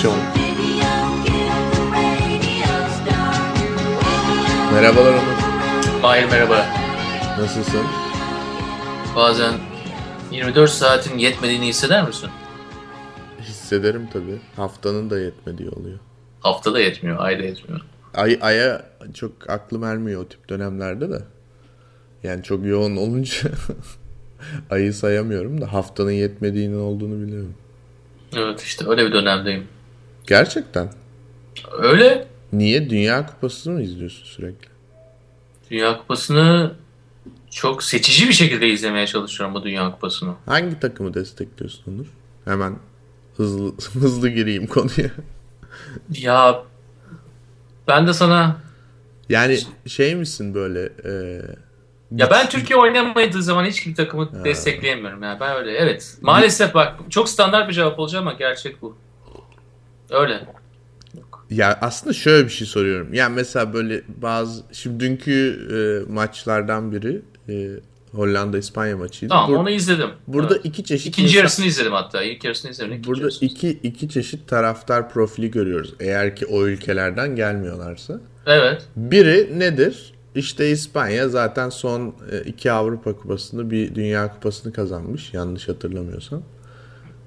Adaptasyon Merhabalar Onur. Mahir merhaba. Nasılsın? Bazen 24 saatin yetmediğini hisseder misin? Hissederim tabii. Haftanın da yetmediği oluyor. Haftada yetmiyor, ayda yetmiyor. Ay, aya çok aklım ermiyor o tip dönemlerde de. Yani çok yoğun olunca ayı sayamıyorum da haftanın yetmediğinin olduğunu biliyorum. Evet işte öyle bir dönemdeyim. Gerçekten. Öyle. Niye? Dünya Kupası'nı mı izliyorsun sürekli? Dünya Kupası'nı çok seçici bir şekilde izlemeye çalışıyorum bu Dünya Kupası'nı. Hangi takımı destekliyorsun Onur? Hemen hızlı hızlı gireyim konuya. Ya ben de sana Yani şey misin böyle e, ya ben Türkiye oynamadığı zaman hiç bir takımı destekleyemiyorum yani ben öyle evet maalesef bak çok standart bir cevap olacak ama gerçek bu. Öyle. Ya aslında şöyle bir şey soruyorum. Yani mesela böyle bazı şimdi dünkü e, maçlardan biri e, Hollanda İspanya maçıydı. Tamam Bur- onu izledim. burada Evet. iki çeşit İkinci insan- yarısını izledim hatta. İlk yarısını izledim. ikinci burada yarısını. iki iki çeşit taraftar profili görüyoruz. Eğer ki o ülkelerden gelmiyorlarsa. Evet. Biri nedir? İşte İspanya zaten son e, iki Avrupa Kupası'nı bir Dünya Kupası'nı kazanmış yanlış hatırlamıyorsam.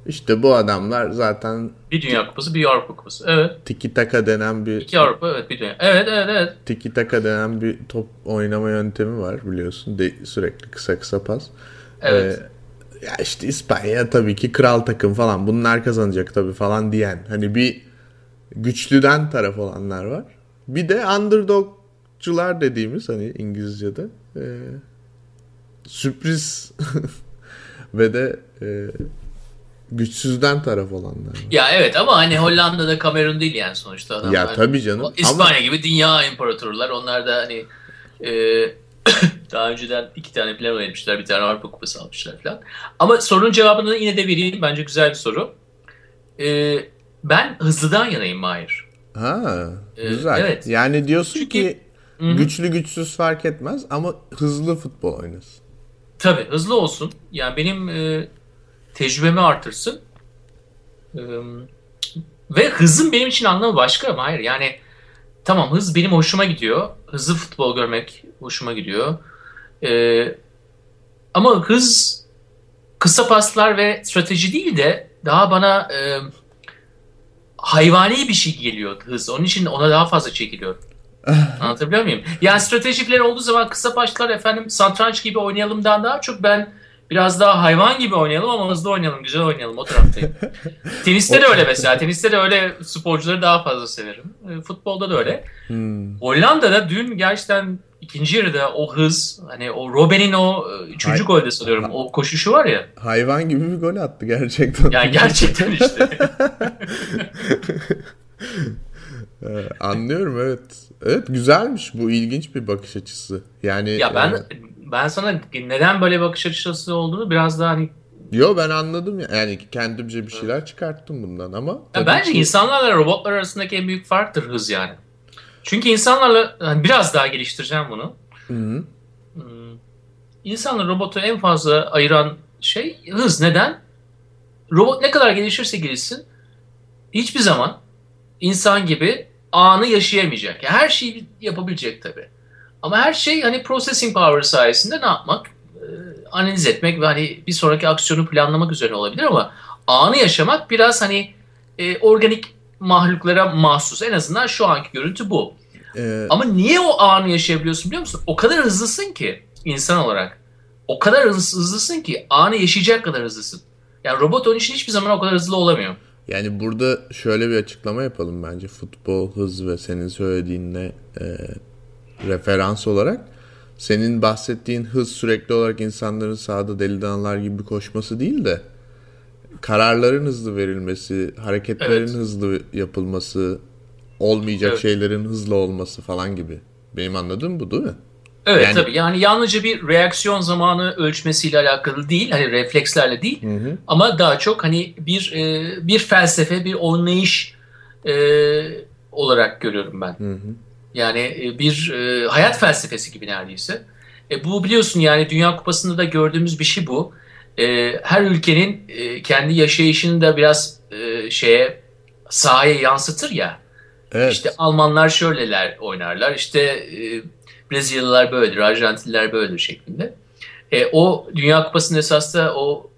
İşte bu adamlar zaten Bir Dünya Kupası, bir Avrupa Kupası. Evet. tiki taka denen bir İki Avrupa, evet bir Dünya. Evet, evet, evet. tiki taka denen bir top oynama yöntemi var biliyorsun. De, sürekli kısa kısa pas. Evet. Ee, ya işte İspanya tabii ki kral takım falan. Bunlar kazanacak tabii falan diyen. Hani bir güçlüden taraf olanlar var. Bir de underdogcular dediğimiz hani İngilizce'de e, sürpriz ve de e, güçsüzden taraf olanlar var. Ya evet ama hani Hollanda'da Kamerun değil yani sonuçta adamlar. Ya tabii canım. İspanya Ama gibi dünya imparatorlar. Onlar da hani e, daha önceden iki tane plan vermişler. Bir tane Avrupa Kupası almışlar falan. Ama sorunun cevabını yine de vereyim. Bence güzel bir soru. E, ben hızlıdan yanayım Mahir. ha Ee, güzel. evet. Yani diyorsun Çünkü- ki hı. güçlü güçsüz fark etmez ama hızlı futbol oynasın. Tabii hızlı olsun. Yani benim e, tecrübemi artırsın. Ve hızın benim için anlamı başka ama hayır. Yani tamam hız benim hoşuma gidiyor. Hızlı futbol görmek hoşuma gidiyor. Ama hız kısa paslar ve strateji değil de daha bana e, hayvani bir şey geliyor hız. Onun için ona daha fazla çekiliyorum. Anlatabiliyor muyum? Yani stratejiler olduğu zaman kısa başlar efendim satranç gibi oynayalımdan daha çok ben biraz daha hayvan gibi oynayalım ama hızlı oynayalım, güzel oynayalım o taraftayım. Teniste de öyle mesela. Teniste de öyle sporcuları daha fazla severim. E, Futbolda da öyle. Hmm. Hollanda'da dün gerçekten ikinci yarıda o hız, hani o Robben'in o e, üçüncü Hay- golde sanıyorum o koşuşu var ya. Hayvan gibi bir gol attı gerçekten. Yani gerçekten işte. Ee, Anlıyorum evet. Evet güzelmiş bu ilginç bir bakış açısı. Yani ya ben e, ben sana neden böyle bakış açısı olduğunu biraz daha hani yo ben anladım ya. Yani kendimce bir şeyler çıkarttım bundan ama Ya bence ki- insanlarla robotlar arasındaki en büyük farktır hız yani. Çünkü insanlarla yani biraz daha geliştireceğim bunu. Hı hı. Hmm, İnsanla robotu en fazla ayıran şey hız. Neden? Robot ne kadar gelişirse gelişsin hiçbir zaman insan gibi anı yaşayamayacak. Yani her şeyi yapabilecek tabii. Ama her şey hani processing power sayesinde ne yapmak? Ee, analiz etmek ve hani bir sonraki aksiyonu planlamak üzerine olabilir ama anı yaşamak biraz hani e, organik mahluklara mahsus. En azından şu anki görüntü bu. Ee, Ama niye o anı yaşayabiliyorsun biliyor musun? O kadar hızlısın ki insan olarak. O kadar hız- hızlısın ki anı yaşayacak kadar hızlısın. Yani robot onun için hiçbir zaman o kadar hızlı olamıyor. yani burada şöyle bir açıklama yapalım bence. Futbol, hız ve senin söylediğinle e, referans olarak. Senin bahsettiğin hız sürekli olarak insanların sahada deli danalar gibi koşması değil de kararların hızlı verilmesi, hareketlerin Evet. hızlı yapılması, olmayacak Evet. şeylerin hızlı olması falan gibi. Benim anladığım bu değil mi? Evet Yani- tabii yani yalnızca bir reaksiyon zamanı ölçmesiyle alakalı değil hani reflekslerle değil Hı hı. ama daha çok hani bir e, bir felsefe bir oynayış e, olarak görüyorum ben. Hı hı. Yani e, bir e, hayat felsefesi gibi neredeyse. E, bu biliyorsun yani Dünya Kupası'nda da gördüğümüz bir şey bu. E, her ülkenin e, kendi yaşayışını da biraz e, şeye sahaya yansıtır ya. Evet. İşte Almanlar şöyleler oynarlar. İşte e, Brezilyalılar böyledir, Arjantinliler böyledir şeklinde. E, o Dünya Kupası'nın esas da o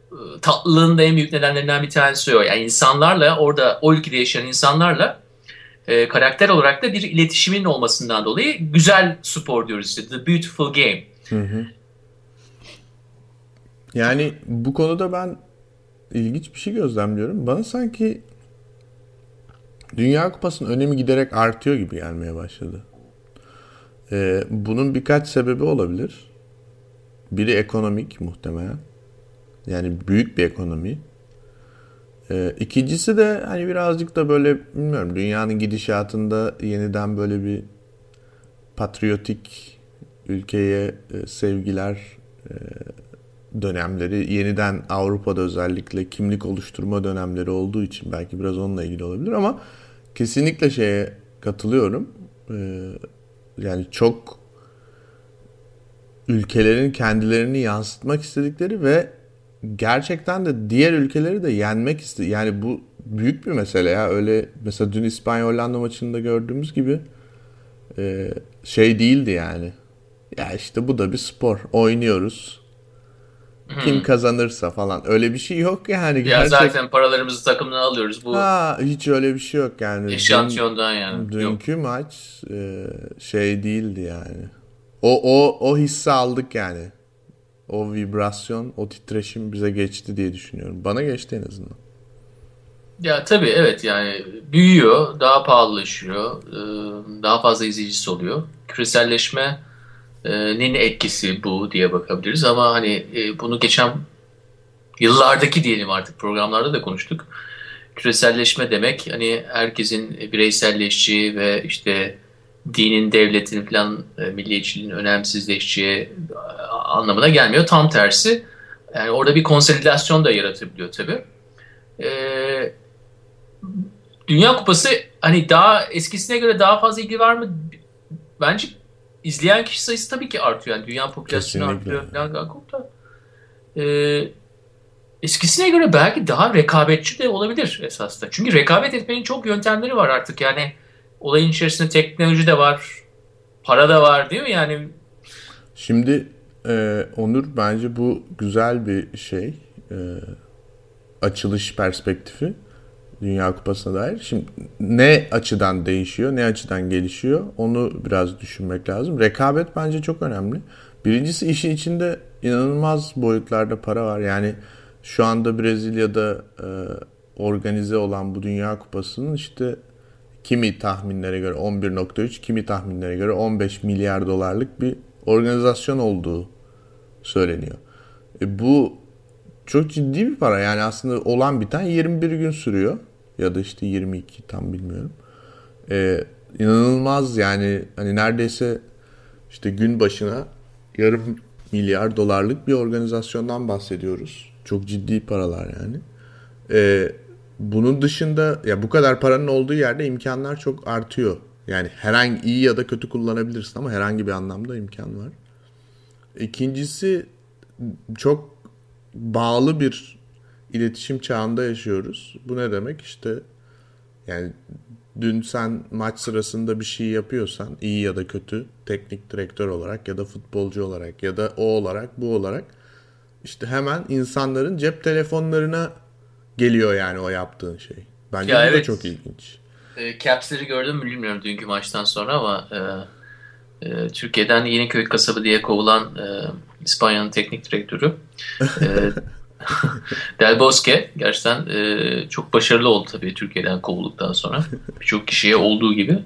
tatlılığın da en büyük nedenlerinden bir tanesi o. Yani insanlarla orada o ülkede yaşayan insanlarla e, karakter olarak da bir iletişimin olmasından dolayı güzel spor diyoruz işte. The Beautiful Game. Hı hı. Yani bu konuda ben ilginç bir şey gözlemliyorum. Bana sanki Dünya Kupası'nın önemi giderek artıyor gibi gelmeye başladı. Ee, bunun birkaç sebebi olabilir. Biri ekonomik muhtemelen. Yani büyük bir ekonomi. Ee, ikincisi de hani birazcık da böyle bilmiyorum dünyanın gidişatında yeniden böyle bir patriotik ülkeye e, sevgiler e, dönemleri yeniden Avrupa'da özellikle kimlik oluşturma dönemleri olduğu için belki biraz onunla ilgili olabilir ama kesinlikle şeye katılıyorum. Ee, yani çok ülkelerin kendilerini yansıtmak istedikleri ve gerçekten de diğer ülkeleri de yenmek iste yani bu büyük bir mesele ya öyle mesela dün İspanya Hollanda maçında gördüğümüz gibi e, şey değildi yani ya işte bu da bir spor oynuyoruz kim kazanırsa falan öyle bir şey yok yani Ya Gerçek... zaten paralarımızı takımdan alıyoruz. Bu ha, hiç öyle bir şey yok yani eşantiyondan yani. Yok. Dünkü maç e, şey değildi yani. O o o hissi aldık yani. O vibrasyon, o titreşim bize geçti diye düşünüyorum. Bana geçti en azından. Ya tabii evet yani büyüyor, daha pahalılaşıyor, e, daha fazla izleyicisi oluyor. Küreselleşmenin etkisi bu diye bakabiliriz ama hani e, bunu geçen yıllardaki diyelim artık programlarda da konuştuk. Küreselleşme demek hani herkesin bireyselleşeceği ve işte dinin, devletin falan e, milliyetçiliğin önemsizleşeceği e, anlamına gelmiyor. Tam tersi yani orada bir konsolidasyon da yaratabiliyor tabii. Ee, Dünya Kupası hani daha eskisine göre daha fazla ilgi var mı? Bence izleyen kişi sayısı tabii ki artıyor. Yani dünya popülasyonu Kesinlikle. artıyor falan da. Ee, eskisine göre belki daha rekabetçi de olabilir esasında. Çünkü rekabet etmenin çok yöntemleri var artık. Yani olayın içerisinde teknoloji de var, para da var değil mi? Yani Şimdi e, Onur bence bu güzel bir şey. E, açılış perspektifi Dünya Kupası'na dair. Şimdi ne açıdan değişiyor, ne açıdan gelişiyor onu biraz düşünmek lazım. Rekabet bence çok önemli. Birincisi işin içinde inanılmaz boyutlarda para var. Yani şu anda Brezilya'da e, organize olan bu Dünya Kupası'nın işte kimi tahminlere göre 11.3, kimi tahminlere göre 15 milyar dolarlık bir organizasyon olduğu söyleniyor. E bu çok ciddi bir para. Yani aslında olan biten 21 gün sürüyor. Ya da işte 22 tam bilmiyorum. E, inanılmaz yani hani neredeyse işte gün başına yarım milyar dolarlık bir organizasyondan bahsediyoruz. Çok ciddi paralar yani. E, bunun dışında ya bu kadar paranın olduğu yerde imkanlar çok artıyor. Yani herhangi iyi ya da kötü kullanabilirsin ama herhangi bir anlamda imkan var. İkincisi çok bağlı bir iletişim çağında yaşıyoruz. Bu ne demek? İşte yani dün sen maç sırasında bir şey yapıyorsan iyi ya da kötü teknik direktör olarak ya da futbolcu olarak ya da o olarak bu olarak işte hemen insanların cep telefonlarına geliyor yani o yaptığın şey. Bence Ya bu da evet. çok ilginç. E, Caps'leri gördüm mü bilmiyorum dünkü maçtan sonra ama e, e, Türkiye'den Yeniköy kasabı diye kovulan e, İspanya'nın teknik direktörü e, Del Bosque gerçekten e, çok başarılı oldu tabii Türkiye'den kovulduktan sonra. Birçok kişiye olduğu gibi.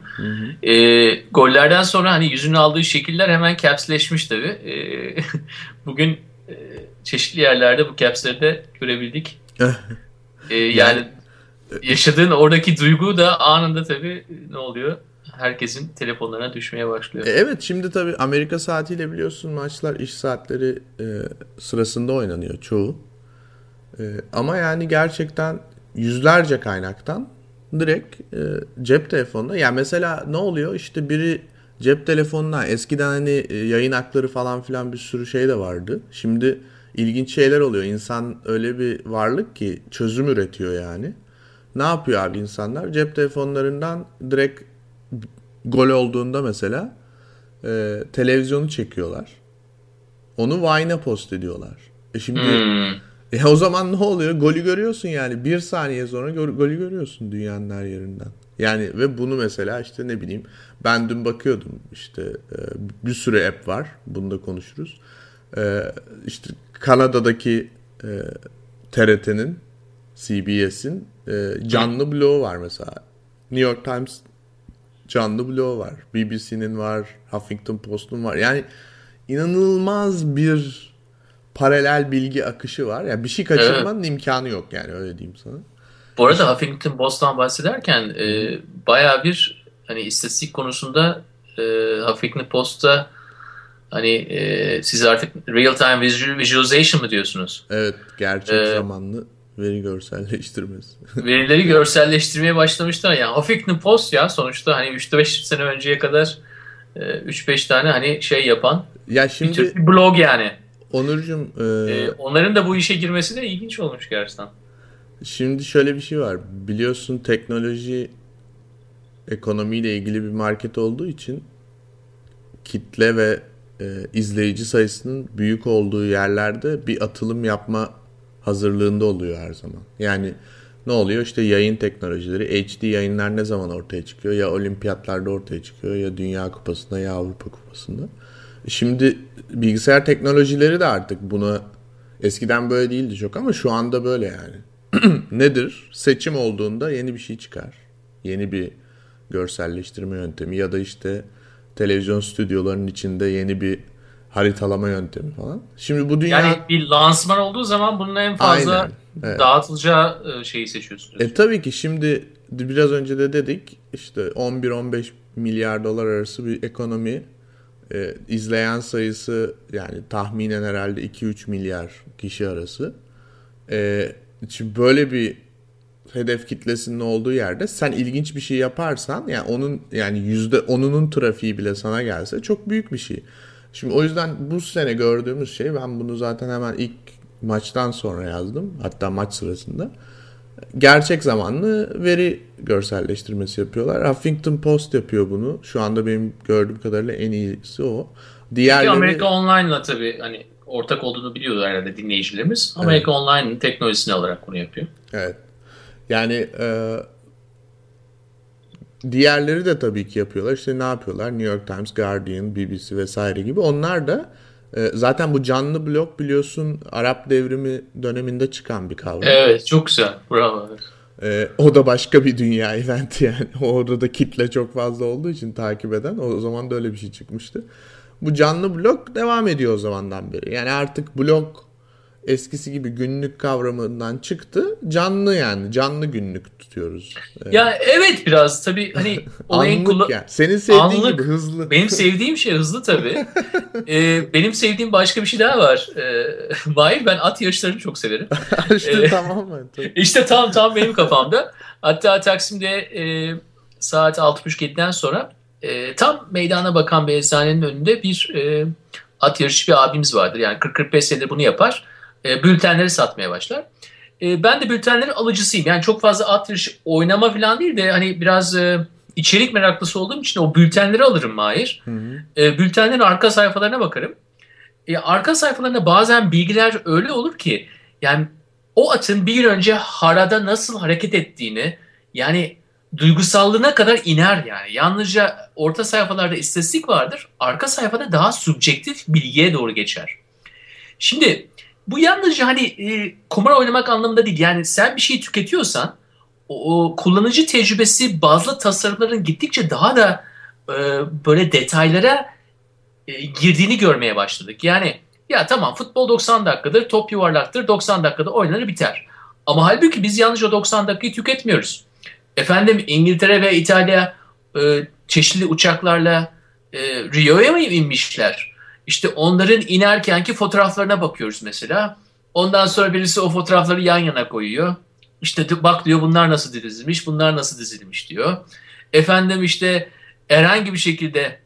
E, gollerden sonra hani yüzünü aldığı şekiller hemen capsleşmiş tabii. E, bugün e, çeşitli yerlerde bu capsleri de görebildik. E, yani yaşadığın oradaki duygu da anında tabii ne oluyor? Herkesin telefonlarına düşmeye başlıyor. E, Evet şimdi tabii Amerika saatiyle biliyorsun maçlar iş saatleri e, sırasında oynanıyor çoğu. E, ama yani gerçekten yüzlerce kaynaktan direkt e, cep telefonuna. Yani mesela ne oluyor işte biri cep telefonuna eskiden hani e, yayın hakları falan filan bir sürü şey de vardı. Şimdi ilginç şeyler oluyor. İnsan öyle bir varlık ki çözüm üretiyor yani. Ne yapıyor abi insanlar? Cep telefonlarından direkt gol olduğunda mesela e, televizyonu çekiyorlar. Onu Vine'a post ediyorlar. E şimdi hmm. e o zaman ne oluyor? Golü görüyorsun yani. Bir saniye sonra gol, golü görüyorsun dünyanın her yerinden. Yani ve bunu mesela işte ne bileyim ben dün bakıyordum işte e, bir sürü app var. Bunu da konuşuruz. E, işte Kanada'daki e, TRT'nin CBS'in e, canlı bloğu var mesela. New York Times canlı bloğu var. BBC'nin var. Huffington Post'un var. Yani inanılmaz bir paralel bilgi akışı var. Yani bir şey kaçırmanın evet. imkanı yok yani öyle diyeyim sana. Bu arada Huffington Post'tan bahsederken e, baya bir hani istatistik konusunda e, Huffington Post'ta hani e, siz artık real time visualization mı diyorsunuz? Evet gerçek ee, zamanlı veri görselleştirmesi. verileri görselleştirmeye başlamışlar. Yani Huffington Post ya sonuçta hani 3-5 sene önceye kadar 3-5 e, tane hani şey yapan ya şimdi, bir blog yani. Onurcuğum e, ee, onların da bu işe girmesi de ilginç olmuş gerçekten. Şimdi şöyle bir şey var. Biliyorsun teknoloji ekonomiyle ilgili bir market olduğu için kitle ve e, izleyici sayısının büyük olduğu yerlerde bir atılım yapma hazırlığında oluyor her zaman. Yani ne oluyor? İşte yayın teknolojileri, HD yayınlar ne zaman ortaya çıkıyor? Ya olimpiyatlarda ortaya çıkıyor ya Dünya Kupası'nda ya Avrupa Kupası'nda. Şimdi bilgisayar teknolojileri de artık buna eskiden böyle değildi çok ama şu anda böyle yani. Nedir? Seçim olduğunda yeni bir şey çıkar. Yeni bir görselleştirme yöntemi ya da işte televizyon stüdyolarının içinde yeni bir haritalama yöntemi falan. Şimdi bu dünya... Yani bir lansman olduğu zaman bunun en fazla Aynen, evet. dağıtılacağı e, şeyi seçiyorsunuz. E tabii ki şimdi biraz önce de dedik işte 11-15 milyar dolar arası bir ekonomi e, izleyen sayısı yani tahminen herhalde 2-3 milyar kişi arası. E, şimdi böyle bir hedef kitlesinin olduğu yerde sen ilginç bir şey yaparsan yani onun yani yüzde onunun trafiği bile sana gelse çok büyük bir şey. Şimdi o yüzden bu sene gördüğümüz şey ben bunu zaten hemen ilk maçtan sonra yazdım. Hatta maç sırasında. Gerçek zamanlı veri görselleştirmesi yapıyorlar. Huffington Post yapıyor bunu. Şu anda benim gördüğüm kadarıyla en iyisi o. Diğerleri... Amerika Online'la tabii hani ortak olduğunu biliyordu herhalde dinleyicilerimiz. Amerika evet. Online'ın teknolojisini alarak bunu yapıyor. Evet. Yani e, Diğerleri de tabii ki yapıyorlar. İşte ne yapıyorlar? New York Times, Guardian, BBC vesaire gibi. Onlar da e, zaten bu canlı blok biliyorsun Arap devrimi döneminde çıkan bir kavram. Evet çok güzel. Bravo. E, o da başka bir dünya eventi yani. Orada da kitle çok fazla olduğu için takip eden. O zaman da öyle bir şey çıkmıştı. Bu canlı blok devam ediyor o zamandan beri. Yani artık blok eskisi gibi günlük kavramından çıktı. Canlı yani canlı günlük tutuyoruz. Evet. Ya evet biraz tabii hani olayın kula- yani. Senin sevdiğin Anlık. gibi hızlı. Benim sevdiğim şey hızlı tabii. ee, benim sevdiğim başka bir şey daha var. Ee, Mahir ben at yarışlarını çok severim. İşte ee, tamam mı? İşte tam tam benim kafamda. Hatta Taksim'de e, saat 6.30-7'den sonra e, tam meydana bakan bir eczanenin önünde bir e, at yarışı bir abimiz vardır. Yani 40-45 senedir bunu yapar e, bültenleri satmaya başlar. E, ben de bültenlerin alıcısıyım. Yani çok fazla at yarışı oynama falan değil de hani biraz e, içerik meraklısı olduğum için o bültenleri alırım Mahir. Hı hı. E, bültenlerin arka sayfalarına bakarım. E, arka sayfalarında bazen bilgiler öyle olur ki yani o atın bir gün önce harada nasıl hareket ettiğini yani duygusallığına kadar iner yani. Yalnızca orta sayfalarda istatistik vardır. Arka sayfada daha subjektif bilgiye doğru geçer. Şimdi bu yalnızca hani e, kumar oynamak anlamında değil. Yani sen bir şeyi tüketiyorsan o, o kullanıcı tecrübesi bazı tasarımların gittikçe daha da e, böyle detaylara e, girdiğini görmeye başladık. Yani ya tamam futbol 90 dakikadır, top yuvarlaktır, 90 dakikada oynanır biter. Ama halbuki biz yalnızca 90 dakikayı tüketmiyoruz. Efendim İngiltere ve İtalya e, çeşitli uçaklarla e, Rio'ya mı inmişler? İşte onların inerkenki fotoğraflarına bakıyoruz mesela. Ondan sonra birisi o fotoğrafları yan yana koyuyor. İşte bak diyor bunlar nasıl dizilmiş, bunlar nasıl dizilmiş diyor. Efendim işte herhangi bir şekilde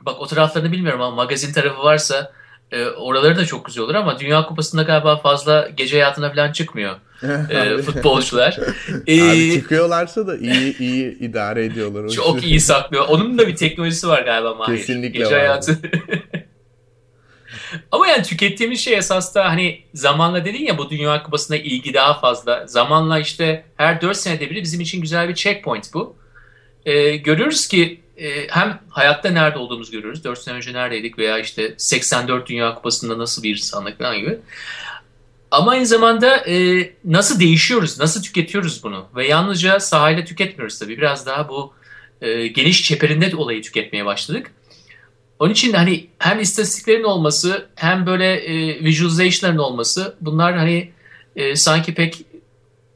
bak o taraflarını bilmiyorum ama magazin tarafı varsa E, oraları da çok güzel olur ama Dünya Kupası'nda galiba fazla gece hayatına falan çıkmıyor e, futbolcular. Abi çıkıyorlarsa da iyi iyi idare ediyorlar. Çok iyi saklıyor. Onun da bir teknolojisi var galiba Mahir. Kesinlikle Gece var. hayatı. Ama yani tükettiğimiz şey esas da hani zamanla dedin ya bu Dünya Kupası'na ilgi daha fazla. Zamanla işte her 4 senede biri bizim için güzel bir checkpoint bu. Ee, görüyoruz ki e, hem hayatta nerede olduğumuzu görüyoruz. 4 sene önce neredeydik veya işte 84 Dünya Kupası'nda nasıl bir insanlık falan gibi. Ama aynı zamanda e, nasıl değişiyoruz, nasıl tüketiyoruz bunu? Ve yalnızca sahayla tüketmiyoruz tabii. Biraz daha bu e, geniş çeperinde olayı tüketmeye başladık. Onun için hani hem istatistiklerin olması hem böyle e, visualization'ların olması bunlar hani e, sanki pek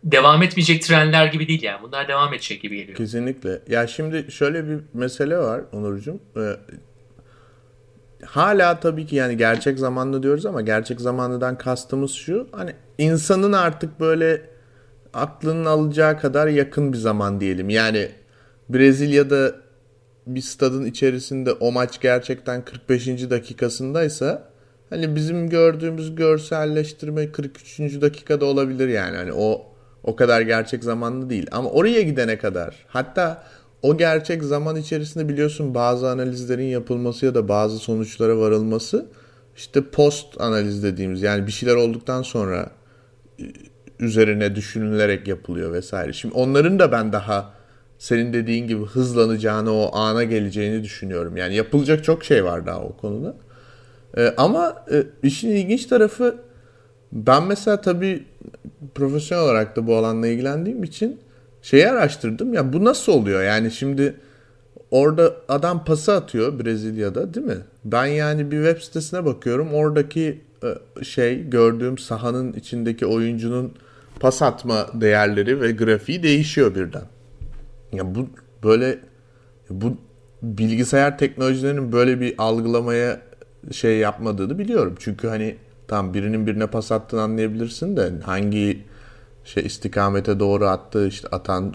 devam etmeyecek trendler gibi değil yani. Bunlar devam edecek gibi geliyor. Kesinlikle. Ya şimdi şöyle bir mesele var Onurcuğum. Ee, hala tabii ki yani gerçek zamanlı diyoruz ama gerçek zamanlıdan kastımız şu. Hani insanın artık böyle aklının alacağı kadar yakın bir zaman diyelim. Yani Brezilya'da bir stadın içerisinde o maç gerçekten 45. dakikasındaysa hani bizim gördüğümüz görselleştirme 43. dakikada olabilir yani. Hani o o kadar gerçek zamanlı değil. Ama oraya gidene kadar hatta o gerçek zaman içerisinde biliyorsun bazı analizlerin yapılması ya da bazı sonuçlara varılması işte post analiz dediğimiz yani bir şeyler olduktan sonra üzerine düşünülerek yapılıyor vesaire. Şimdi onların da ben daha senin dediğin gibi hızlanacağını, o ana geleceğini düşünüyorum. Yani yapılacak çok şey var daha o konuda. Ee, ama e, işin ilginç tarafı ben mesela tabii profesyonel olarak da bu alanla ilgilendiğim için şeyi araştırdım. Ya bu nasıl oluyor? Yani şimdi orada adam pası atıyor Brezilya'da değil mi? Ben yani bir web sitesine bakıyorum. Oradaki e, şey gördüğüm sahanın içindeki oyuncunun pas atma değerleri ve grafiği değişiyor birden. Ya bu böyle bu bilgisayar teknolojilerinin böyle bir algılamaya şey yapmadığını biliyorum. Çünkü hani tam birinin birine pas attığını anlayabilirsin de hangi şey istikamete doğru attığı işte atan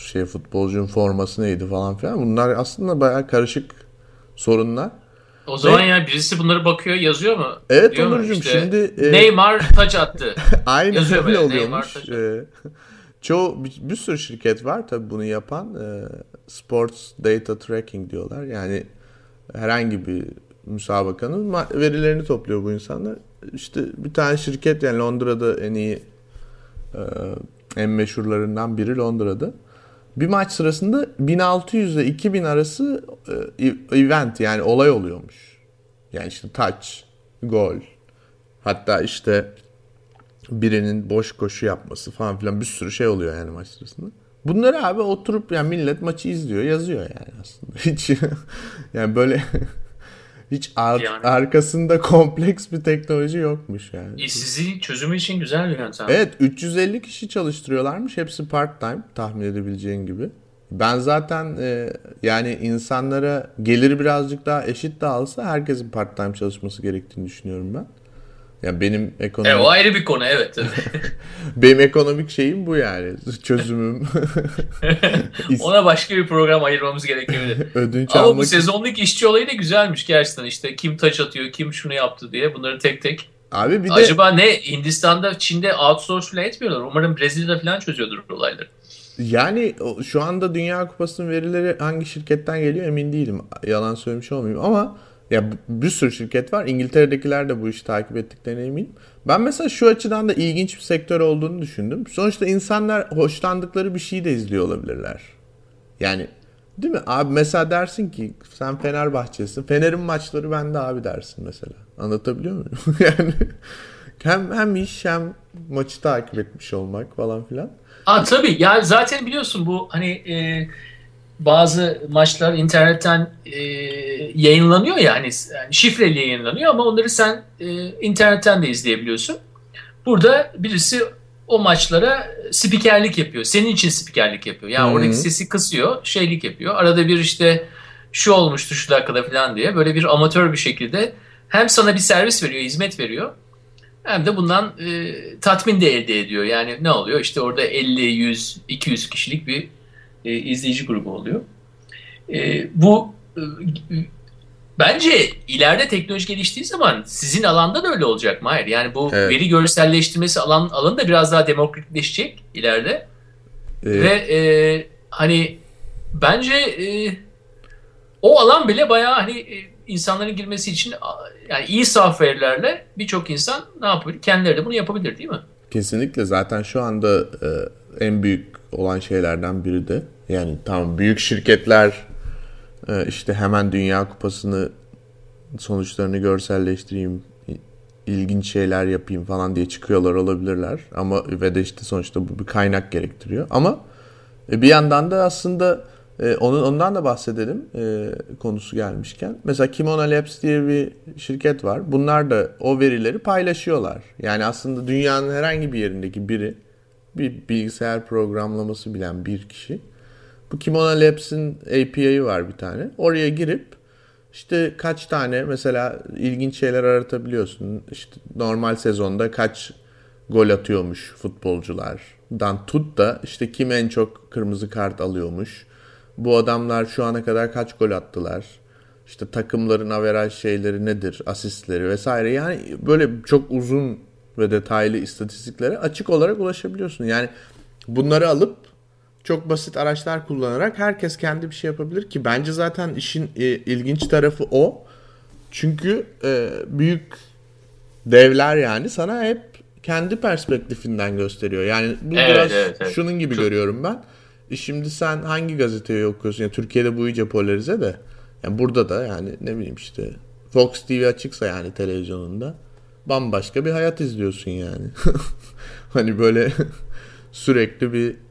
şey futbolcunun forması neydi falan filan. Bunlar aslında bayağı karışık sorunlar. O zaman Ve, yani birisi bunları bakıyor yazıyor mu? Evet Onurcuğum işte, şimdi e, Neymar taç attı. Aynen öyle oluyormuş. E, çoğu bir, bir sürü şirket var tabi bunu yapan. E, sports data tracking diyorlar. Yani herhangi bir müsabakanın verilerini topluyor bu insanlar. İşte bir tane şirket yani Londra'da en iyi e, en meşhurlarından biri Londra'da. Bir maç sırasında 1600 ile 2000 arası e, event yani olay oluyormuş. Yani işte touch, gol. Hatta işte birinin boş koşu yapması falan filan bir sürü şey oluyor yani maç sırasında. Bunları abi oturup yani millet maçı izliyor, yazıyor yani aslında. Hiç yani böyle hiç ar- yani. arkasında kompleks bir teknoloji yokmuş yani. İşsizliği çözümü için güzel bir yöntem. Evet 350 kişi çalıştırıyorlarmış. Hepsi part time tahmin edebileceğin gibi. Ben zaten e, yani insanlara gelir birazcık daha eşit dağılsa herkesin part time çalışması gerektiğini düşünüyorum ben. Yani benim ekonomik... E, o ayrı bir konu evet. benim ekonomik şeyim bu yani. Çözümüm. Ona başka bir program ayırmamız gerekebilir. Ödünç Ama bu sezonluk işçi olayı da güzelmiş gerçekten işte. Kim taç atıyor, kim şunu yaptı diye bunları tek tek. Abi bir de... Acaba ne Hindistan'da, Çin'de outsource falan etmiyorlar. Umarım Brezilya'da falan çözüyordur olayları. Yani şu anda Dünya Kupası'nın verileri hangi şirketten geliyor emin değilim. Yalan söylemiş olmayayım ama ya bir sürü şirket var. İngiltere'dekiler de bu işi takip ettiklerine eminim. Ben mesela şu açıdan da ilginç bir sektör olduğunu düşündüm. Sonuçta insanlar hoşlandıkları bir şeyi de izliyor olabilirler. Yani değil mi? Abi mesela dersin ki sen Fenerbahçe'sin. Fener'in maçları bende abi dersin mesela. Anlatabiliyor muyum? yani hem hem iş hem maçı takip etmiş olmak falan filan. Aa, tabii ya zaten biliyorsun bu hani e, bazı maçlar internetten e, yayınlanıyor ya hani yani şifreli yayınlanıyor ama onları sen e, internetten de izleyebiliyorsun. Burada birisi o maçlara spikerlik yapıyor. Senin için spikerlik yapıyor. Yani Hı-hı. oradaki sesi kısıyor, şeylik yapıyor. Arada bir işte şu olmuştu şu dakikada falan diye böyle bir amatör bir şekilde hem sana bir servis veriyor, hizmet veriyor. Hem de bundan e, tatmin de elde ediyor. Yani ne oluyor? İşte orada 50, 100, 200 kişilik bir e, izleyici grubu oluyor. E, bu e, Bence ileride teknoloji geliştiği zaman sizin alanda da öyle olacak mı? Hayır. Yani bu evet. veri görselleştirmesi alan alanı da biraz daha demokratikleşecek ileride. Evet. Ve e, hani bence e, o alan bile bayağı hani e, insanların girmesi için yani iyi software'lerle birçok insan ne yapabilir? Kendileri de bunu yapabilir değil mi? Kesinlikle zaten şu anda e, en büyük olan şeylerden biri de yani tamam büyük şirketler e, işte hemen Dünya Kupası'nı sonuçlarını görselleştireyim ilginç şeyler yapayım falan diye çıkıyorlar olabilirler ama ve de işte sonuçta bu bir kaynak gerektiriyor ama e, bir yandan da aslında e, onun ondan da bahsedelim konusu gelmişken. Mesela Kimona Labs diye bir şirket var. Bunlar da o verileri paylaşıyorlar. Yani aslında dünyanın herhangi bir yerindeki biri bir bilgisayar programlaması bilen bir kişi. Bu Kimona Labs'in API'yi var bir tane. Oraya girip işte kaç tane mesela ilginç şeyler aratabiliyorsun. İşte normal sezonda kaç gol atıyormuş futbolcular. Dan tut da işte kim en çok kırmızı kart alıyormuş bu adamlar şu ana kadar kaç gol attılar? İşte takımların averaj şeyleri nedir? Asistleri vesaire. Yani böyle çok uzun ve detaylı istatistiklere açık olarak ulaşabiliyorsun. Yani bunları alıp çok basit araçlar kullanarak herkes kendi bir şey yapabilir ki bence zaten işin e, ilginç tarafı o. Çünkü e, büyük devler yani sana hep kendi perspektifinden gösteriyor. Yani bu evet, biraz evet, evet. şunun gibi çok... görüyorum ben. E şimdi sen hangi gazeteyi okuyorsun? Yani Türkiye'de bu iyice polarize de. Yani burada da yani ne bileyim işte Fox TV açıksa yani televizyonunda bambaşka bir hayat izliyorsun yani. hani böyle sürekli bir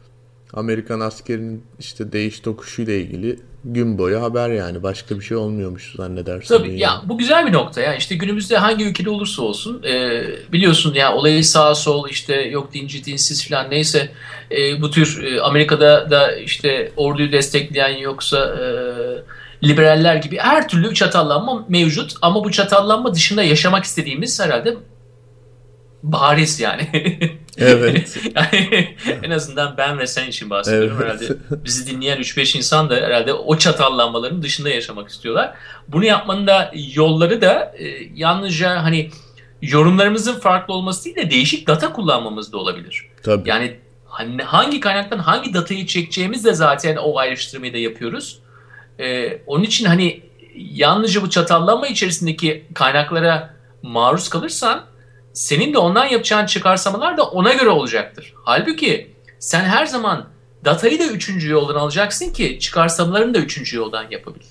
Amerikan askerinin işte değiş tokuşuyla ilgili gün boyu haber yani başka bir şey olmuyormuş zannedersin. Tabii ya bu güzel bir nokta ya işte günümüzde hangi ülkede olursa olsun e, biliyorsun ya olayı sağ sol işte yok dinci dinsiz falan neyse e, bu tür e, Amerika'da da işte orduyu destekleyen yoksa e, liberaller gibi her türlü çatallanma mevcut ama bu çatallanma dışında yaşamak istediğimiz herhalde bariz yani. Evet. yani en azından ben ve sen için bahsediyorum. Evet. Herhalde bizi dinleyen 3-5 insan da herhalde o çatallanmaların dışında yaşamak istiyorlar. Bunu yapmanın da yolları da e, yalnızca hani yorumlarımızın farklı olması değil de değişik data kullanmamız da olabilir. Tabii. Yani hani hangi kaynaktan hangi datayı çekeceğimiz de zaten o ayrıştırmayı da yapıyoruz. Ee, onun için hani yalnızca bu çatallanma içerisindeki kaynaklara maruz kalırsan senin de ondan yapacağın çıkarsamalar da ona göre olacaktır. Halbuki sen her zaman datayı da üçüncü yoldan alacaksın ki çıkarsamalarını da üçüncü yoldan yapabil.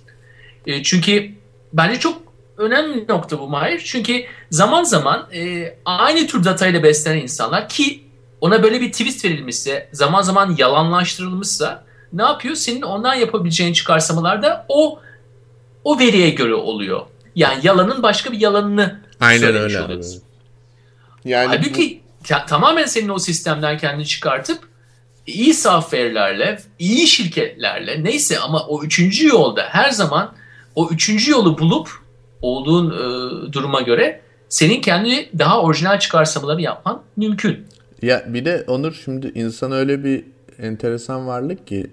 E, çünkü bence çok önemli nokta bu Mahir. Çünkü zaman zaman e, aynı tür datayla beslenen insanlar ki ona böyle bir twist verilmişse, zaman zaman yalanlaştırılmışsa ne yapıyor? Senin ondan yapabileceğin çıkarsamalar da o o veriye göre oluyor. Yani yalanın başka bir yalanını Aynen öyle. oluyorsun. Yani Halbuki bu... tamamen senin o sistemden kendini çıkartıp iyi software'lerle, iyi şirketlerle neyse ama o üçüncü yolda her zaman o üçüncü yolu bulup olduğun e, duruma göre senin kendi daha orijinal çıkarsamaları yapman mümkün. Ya bir de Onur şimdi insan öyle bir enteresan varlık ki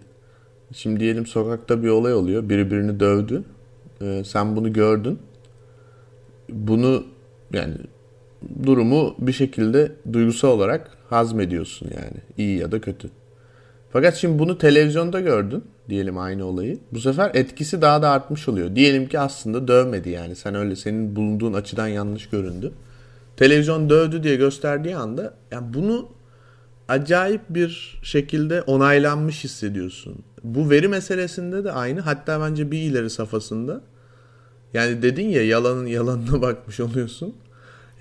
şimdi diyelim sokakta bir olay oluyor. Biri birini dövdü. Ee, sen bunu gördün. Bunu yani durumu bir şekilde duygusal olarak hazmediyorsun yani. iyi ya da kötü. Fakat şimdi bunu televizyonda gördün diyelim aynı olayı. Bu sefer etkisi daha da artmış oluyor. Diyelim ki aslında dövmedi yani. Sen öyle senin bulunduğun açıdan yanlış göründü. Televizyon dövdü diye gösterdiği anda yani bunu acayip bir şekilde onaylanmış hissediyorsun. Bu veri meselesinde de aynı. Hatta bence bir ileri safhasında. Yani dedin ya yalanın yalanına bakmış oluyorsun.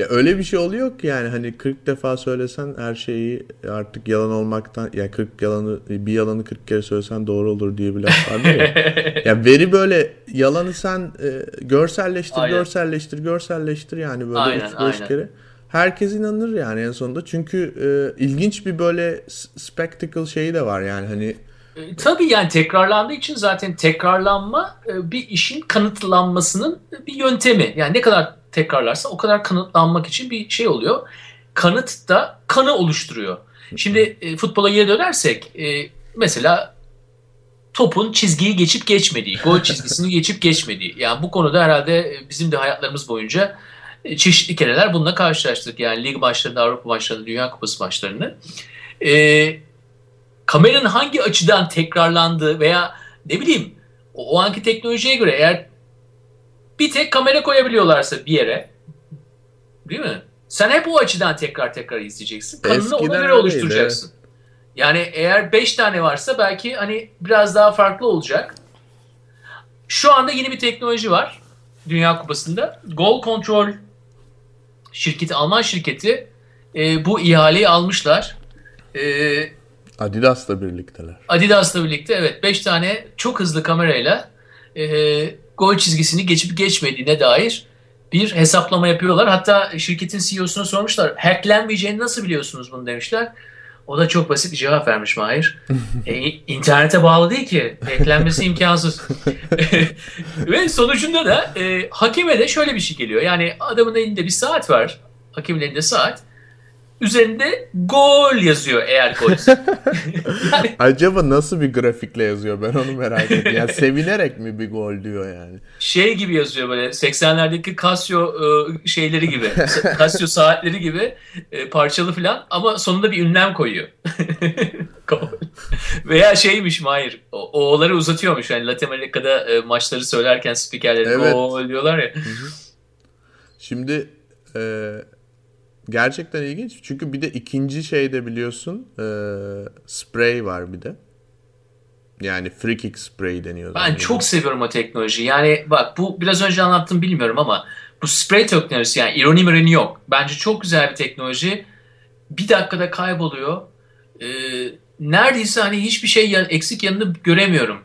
Ya öyle bir şey oluyor ki yani hani 40 defa söylesen her şeyi artık yalan olmaktan ya yani 40 yalanı bir yalanı 40 kere söylesen doğru olur diye bir laf vardı ya. ya veri böyle yalanı sen e, görselleştir, aynen. görselleştir, görselleştir yani böyle aynen, 35 kere. Herkes inanır yani en sonunda. Çünkü e, ilginç bir böyle spectacle şeyi de var yani hani e, Tabii yani tekrarlandığı için zaten tekrarlanma e, bir işin kanıtlanmasının bir yöntemi. Yani ne kadar tekrarlarsa o kadar kanıtlanmak için bir şey oluyor. Kanıt da kanı oluşturuyor. Şimdi e, futbola geri dönersek e, mesela topun çizgiyi geçip geçmediği, gol çizgisini geçip geçmediği. Yani bu konuda herhalde bizim de hayatlarımız boyunca e, çeşitli kereler bununla karşılaştık. Yani lig maçlarında, Avrupa maçlarında, Dünya Kupası maçlarını. Ee, kameranın hangi açıdan tekrarlandığı veya ne bileyim o, o anki teknolojiye göre eğer bir tek kamera koyabiliyorlarsa bir yere değil mi? Sen hep o açıdan tekrar tekrar izleyeceksin. Kanını ona göre oluşturacaksın. Yani eğer 5 tane varsa belki hani biraz daha farklı olacak. Şu anda yeni bir teknoloji var Dünya Kupası'nda. Goal Control şirketi, Alman şirketi e, bu ihaleyi almışlar. E, Adidas'la birlikteler. Adidas'la birlikte evet 5 tane çok hızlı kamerayla e, gol çizgisini geçip geçmediğine dair bir hesaplama yapıyorlar. Hatta şirketin CEO'suna sormuşlar. Hacklenmeyeceğini nasıl biliyorsunuz bunu demişler. O da çok basit bir cevap vermiş Mahir. e, internete bağlı değil ki. Eklenmesi imkansız. Ve sonucunda da e, hakime de şöyle bir şey geliyor. Yani adamın elinde bir saat var. Hakimin elinde saat. Üzerinde gol yazıyor eğer gol. yani, Acaba nasıl bir grafikle yazıyor ben onu merak ediyorum. Yani sevinerek mi bir gol diyor yani. Şey gibi yazıyor böyle 80'lerdeki Casio e, şeyleri gibi. Casio saatleri gibi e, parçalı falan ama sonunda bir ünlem koyuyor. Veya şeymiş Mahir. O, oğulları uzatıyormuş. Yani Latin Amerika'da e, maçları söylerken spikerleri evet. gol diyorlar ya. Şimdi e, gerçekten ilginç. Çünkü bir de ikinci şeyde biliyorsun e, spray var bir de. Yani free kick spray deniyor. Ben çok seviyorum o teknoloji. Yani bak bu biraz önce anlattım bilmiyorum ama bu spray teknolojisi yani ironi mironi yok. Bence çok güzel bir teknoloji. Bir dakikada kayboluyor. Ee, neredeyse hani hiçbir şey yan, eksik yanını göremiyorum.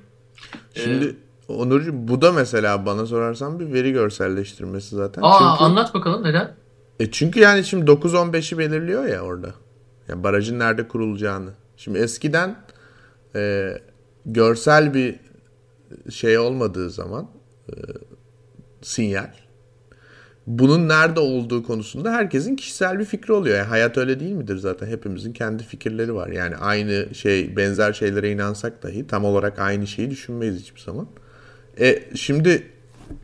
Ee, Şimdi Onurcuğum bu da mesela bana sorarsan bir veri görselleştirmesi zaten. Aa Çünkü... anlat bakalım neden? E çünkü yani şimdi 9-15'i belirliyor ya orada. Yani barajın nerede kurulacağını. Şimdi eskiden e, görsel bir şey olmadığı zaman e, sinyal bunun nerede olduğu konusunda herkesin kişisel bir fikri oluyor. Yani hayat öyle değil midir zaten? Hepimizin kendi fikirleri var. Yani aynı şey, benzer şeylere inansak dahi tam olarak aynı şeyi düşünmeyiz hiçbir zaman. E şimdi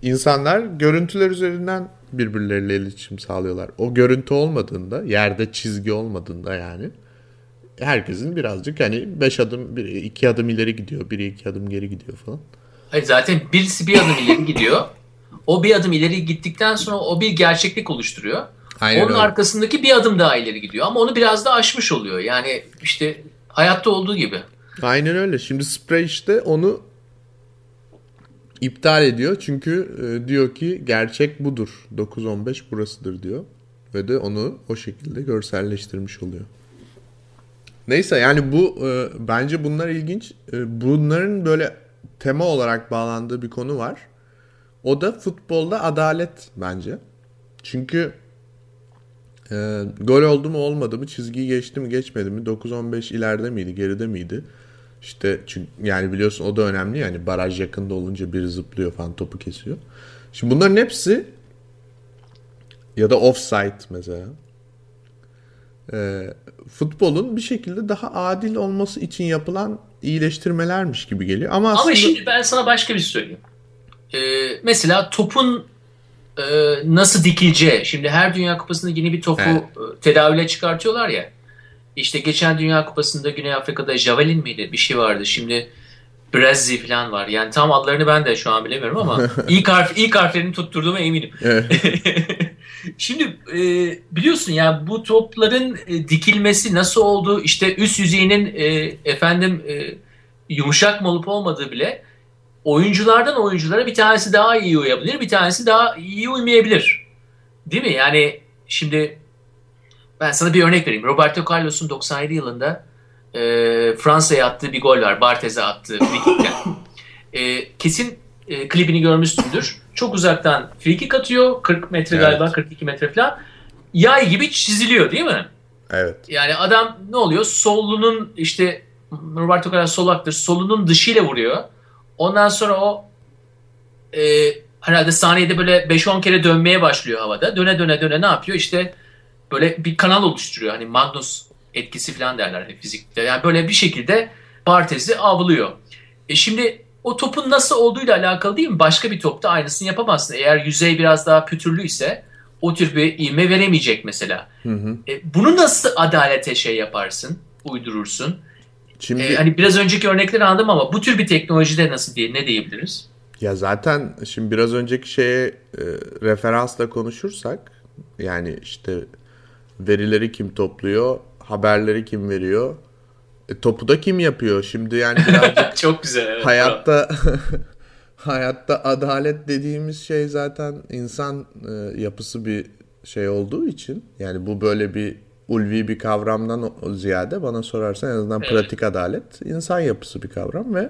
insanlar görüntüler üzerinden birbirleriyle iletişim sağlıyorlar. O görüntü olmadığında, yerde çizgi olmadığında yani herkesin birazcık hani 5 adım, 2 adım ileri gidiyor, biri 2 adım geri gidiyor falan. Hayır zaten birisi bir adım ileri gidiyor. O bir adım ileri gittikten sonra o bir gerçeklik oluşturuyor. Aynen Onun öyle. arkasındaki bir adım daha ileri gidiyor ama onu biraz da aşmış oluyor. Yani işte hayatta olduğu gibi. Aynen öyle. Şimdi Spray işte onu iptal ediyor. Çünkü e, diyor ki gerçek budur. 9-15 burasıdır diyor. Ve de onu o şekilde görselleştirmiş oluyor. Neyse yani bu e, bence bunlar ilginç. E, bunların böyle tema olarak bağlandığı bir konu var. O da futbolda adalet bence. Çünkü e, gol oldu mu olmadı mı çizgiyi geçti mi geçmedi mi 9-15 ileride miydi geride miydi işte çünkü yani biliyorsun o da önemli yani baraj yakında olunca biri zıplıyor falan topu kesiyor. Şimdi bunların hepsi ya da offside mesela. E, futbolun bir şekilde daha adil olması için yapılan iyileştirmelermiş gibi geliyor. Ama, aslında... Ama şimdi ben sana başka bir şey söyleyeyim. Ee, mesela topun e, nasıl dikileceği. Şimdi her Dünya Kupası'nda yeni bir topu evet. E, tedavüle çıkartıyorlar ya. İşte geçen Dünya Kupası'nda Güney Afrika'da Javelin miydi? Bir şey vardı. Şimdi Brezzi falan var. Yani tam adlarını ben de şu an bilemiyorum ama ilk harf ilk harflerini tutturduğuma eminim. Şimdi e, biliyorsun yani bu topların e, dikilmesi nasıl oldu? İşte üst yüzeyinin e, efendim e, yumuşak mı olup olmadığı bile oyunculardan oyunculara bir tanesi daha iyi uyabilir, bir tanesi daha iyi uymayabilir. Değil mi? Yani şimdi ben sana bir örnek vereyim. Roberto Carlos'un 97 yılında e, Fransa'ya attığı bir gol var. Bartez'e attığı frikikten. E, kesin e, klibini görmüşsündür. Çok uzaktan frikik atıyor. 40 metre evet. galiba 42 metre falan. Yay gibi çiziliyor değil mi? Evet. Yani adam ne oluyor? Solunun işte Roberto Carlos solaktır. Solunun dışıyla vuruyor. Ondan sonra o e, herhalde saniyede böyle 5-10 kere dönmeye başlıyor havada. Döne döne döne ne yapıyor? İşte böyle bir kanal oluşturuyor. Hani Magnus etkisi falan derler hani fizikte. Yani böyle bir şekilde Bartez'i avlıyor. E şimdi o topun nasıl olduğuyla alakalı değil mi? Başka bir topta aynısını yapamazsın. Eğer yüzey biraz daha pütürlüyse o tür bir ivme veremeyecek mesela. Hı hı. E, bunu nasıl adalete şey yaparsın, uydurursun? Şimdi e, hani biraz önceki örnekleri anladım ama bu tür bir teknolojide nasıl diye ne diyebiliriz? Ya zaten şimdi biraz önceki şeye e, referansla konuşursak yani işte verileri kim topluyor, haberleri kim veriyor, e, topu da kim yapıyor? Şimdi yani birazcık çok güzel. Evet, hayatta hayatta adalet dediğimiz şey zaten insan e, yapısı bir şey olduğu için yani bu böyle bir ulvi bir kavramdan ziyade bana sorarsan en azından evet. pratik adalet insan yapısı bir kavram ve